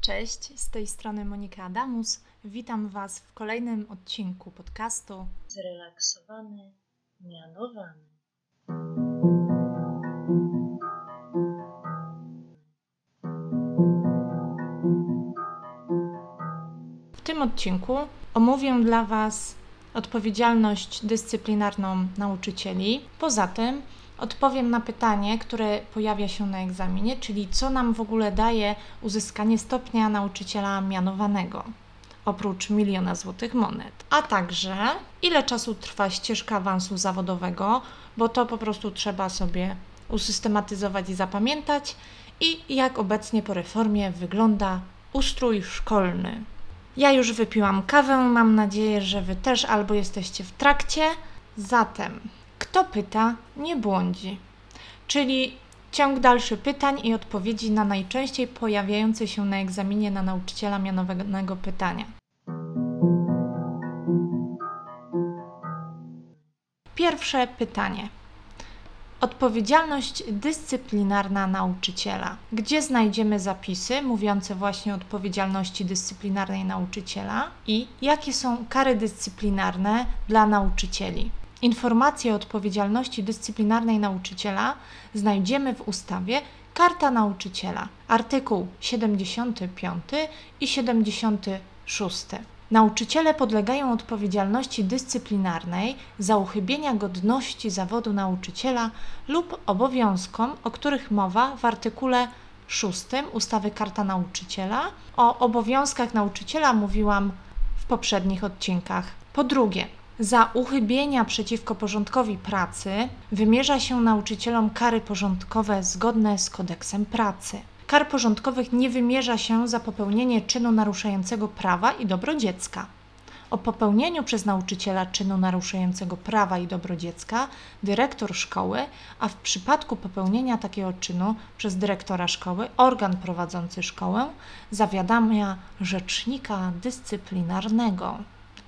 Cześć, z tej strony Monika Adamus. Witam Was w kolejnym odcinku podcastu Zrelaksowany, mianowany. W tym odcinku omówię dla Was odpowiedzialność dyscyplinarną nauczycieli. Poza tym odpowiem na pytanie, które pojawia się na egzaminie, czyli co nam w ogóle daje uzyskanie stopnia nauczyciela mianowanego. Oprócz miliona złotych monet, a także ile czasu trwa ścieżka awansu zawodowego, bo to po prostu trzeba sobie usystematyzować i zapamiętać, i jak obecnie po reformie wygląda ustrój szkolny. Ja już wypiłam kawę, mam nadzieję, że Wy też albo jesteście w trakcie. Zatem, kto pyta, nie błądzi. Czyli ciąg dalszy pytań i odpowiedzi na najczęściej pojawiające się na egzaminie na nauczyciela mianowanego pytania. Pierwsze pytanie. Odpowiedzialność dyscyplinarna nauczyciela. Gdzie znajdziemy zapisy mówiące właśnie o odpowiedzialności dyscyplinarnej nauczyciela i jakie są kary dyscyplinarne dla nauczycieli? Informacje o odpowiedzialności dyscyplinarnej nauczyciela znajdziemy w ustawie Karta Nauczyciela, artykuł 75 i 76. Nauczyciele podlegają odpowiedzialności dyscyplinarnej za uchybienia godności zawodu nauczyciela lub obowiązkom, o których mowa w artykule 6 ustawy Karta Nauczyciela. O obowiązkach nauczyciela mówiłam w poprzednich odcinkach. Po drugie, za uchybienia przeciwko porządkowi pracy wymierza się nauczycielom kary porządkowe zgodne z kodeksem pracy. Kar porządkowych nie wymierza się za popełnienie czynu naruszającego prawa i dobro dziecka. O popełnieniu przez nauczyciela czynu naruszającego prawa i dobro dziecka dyrektor szkoły, a w przypadku popełnienia takiego czynu przez dyrektora szkoły organ prowadzący szkołę zawiadamia rzecznika dyscyplinarnego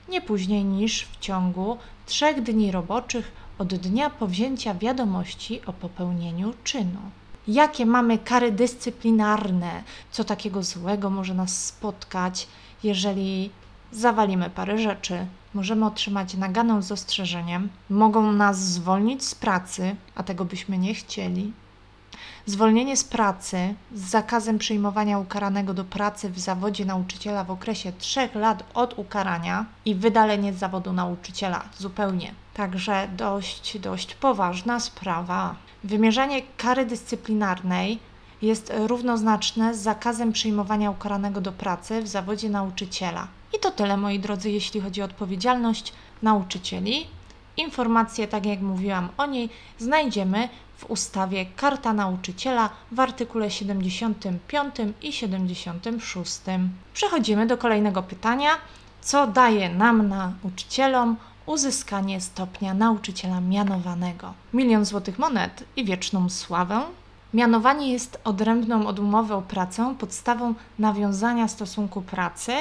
nie później niż w ciągu trzech dni roboczych od dnia powzięcia wiadomości o popełnieniu czynu. Jakie mamy kary dyscyplinarne? Co takiego złego może nas spotkać, jeżeli zawalimy parę rzeczy? Możemy otrzymać naganą z ostrzeżeniem, mogą nas zwolnić z pracy, a tego byśmy nie chcieli. Zwolnienie z pracy z zakazem przyjmowania ukaranego do pracy w zawodzie nauczyciela w okresie 3 lat od ukarania i wydalenie z zawodu nauczyciela zupełnie. Także dość, dość poważna sprawa. Wymierzanie kary dyscyplinarnej jest równoznaczne z zakazem przyjmowania ukaranego do pracy w zawodzie nauczyciela. I to tyle, moi drodzy, jeśli chodzi o odpowiedzialność nauczycieli. Informacje, tak jak mówiłam o niej, znajdziemy w ustawie Karta Nauczyciela w artykule 75 i 76. Przechodzimy do kolejnego pytania. Co daje nam, nauczycielom, uzyskanie stopnia nauczyciela mianowanego? Milion złotych monet i wieczną sławę? Mianowanie jest odrębną od umowy o pracę podstawą nawiązania stosunku pracy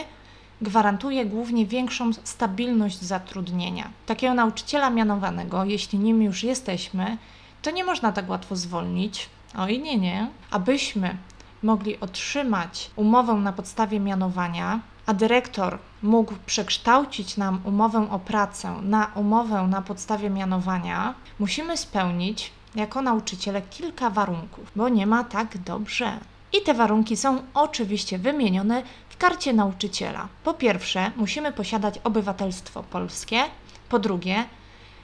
gwarantuje głównie większą stabilność zatrudnienia. Takiego nauczyciela mianowanego, jeśli nim już jesteśmy, to nie można tak łatwo zwolnić. Oj, nie, nie. Abyśmy mogli otrzymać umowę na podstawie mianowania, a dyrektor mógł przekształcić nam umowę o pracę na umowę na podstawie mianowania, musimy spełnić jako nauczyciele kilka warunków, bo nie ma tak dobrze. I te warunki są oczywiście wymienione w karcie nauczyciela. Po pierwsze, musimy posiadać obywatelstwo polskie. Po drugie,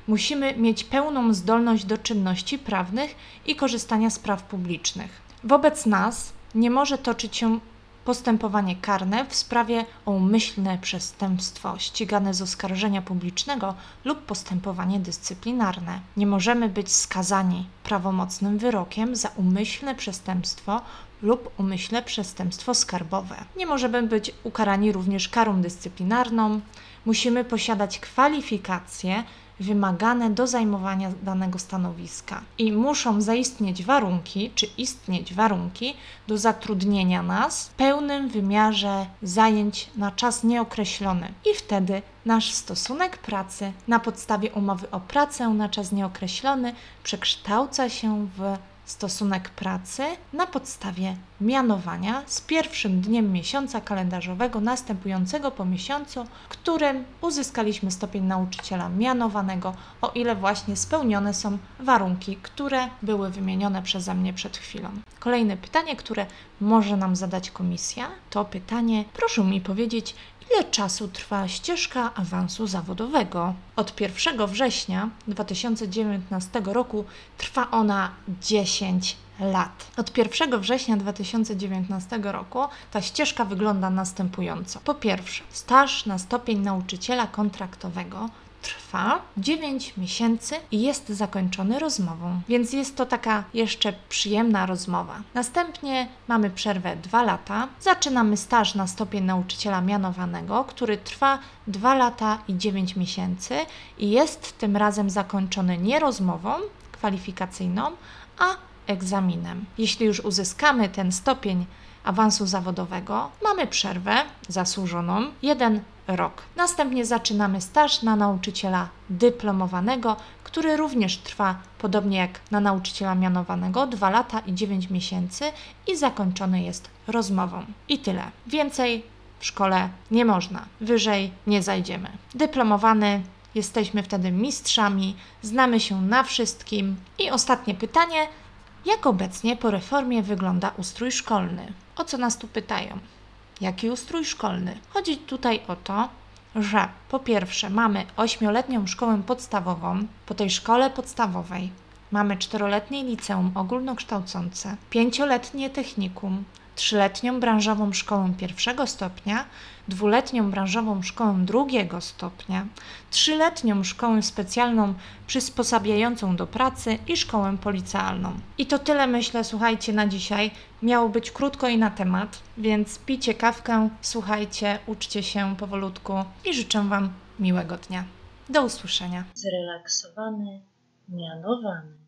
musimy mieć pełną zdolność do czynności prawnych i korzystania z praw publicznych. Wobec nas nie może toczyć się postępowanie karne w sprawie o umyślne przestępstwo ścigane z oskarżenia publicznego lub postępowanie dyscyplinarne. Nie możemy być skazani prawomocnym wyrokiem za umyślne przestępstwo lub umyślne przestępstwo skarbowe. Nie możemy być ukarani również karą dyscyplinarną. Musimy posiadać kwalifikacje wymagane do zajmowania danego stanowiska i muszą zaistnieć warunki, czy istnieć warunki do zatrudnienia nas w pełnym wymiarze zajęć na czas nieokreślony. I wtedy nasz stosunek pracy na podstawie umowy o pracę na czas nieokreślony przekształca się w stosunek pracy na podstawie mianowania z pierwszym dniem miesiąca kalendarzowego następującego po miesiącu, którym uzyskaliśmy stopień nauczyciela mianowanego, o ile właśnie spełnione są warunki, które były wymienione przeze mnie przed chwilą. Kolejne pytanie, które może nam zadać komisja, to pytanie: proszę mi powiedzieć, ile czasu trwa ścieżka awansu zawodowego. Od 1 września 2019 roku trwa ona 10 lat. Od 1 września 2019 roku ta ścieżka wygląda następująco. Po pierwsze, staż na stopień nauczyciela kontraktowego trwa 9 miesięcy i jest zakończony rozmową, więc jest to taka jeszcze przyjemna rozmowa. Następnie mamy przerwę 2 lata. Zaczynamy staż na stopień nauczyciela mianowanego, który trwa 2 lata i 9 miesięcy i jest tym razem zakończony nie rozmową kwalifikacyjną, a egzaminem. Jeśli już uzyskamy ten stopień awansu zawodowego, mamy przerwę zasłużoną, jeden rok. Następnie zaczynamy staż na nauczyciela dyplomowanego, który również trwa podobnie jak na nauczyciela mianowanego 2 lata i 9 miesięcy i zakończony jest rozmową. I tyle. Więcej w szkole nie można. Wyżej nie zajdziemy. Dyplomowany jesteśmy wtedy mistrzami, znamy się na wszystkim. I ostatnie pytanie: jak obecnie po reformie wygląda ustrój szkolny? O co nas tu pytają? Jaki ustrój szkolny? Chodzi tutaj o to, że po pierwsze mamy ośmioletnią szkołę podstawową. Po tej szkole podstawowej mamy czteroletnie liceum ogólnokształcące, pięcioletnie technikum, trzyletnią branżową szkołę pierwszego stopnia, dwuletnią branżową szkołę drugiego stopnia, trzyletnią szkołę specjalną przysposabiającą do pracy i szkołę policealną. I to tyle myślę, słuchajcie, na dzisiaj. Miało być krótko i na temat, więc pijcie kawkę, słuchajcie, uczcie się powolutku i życzę Wam miłego dnia. Do usłyszenia. Zrelaksowany, mianowany.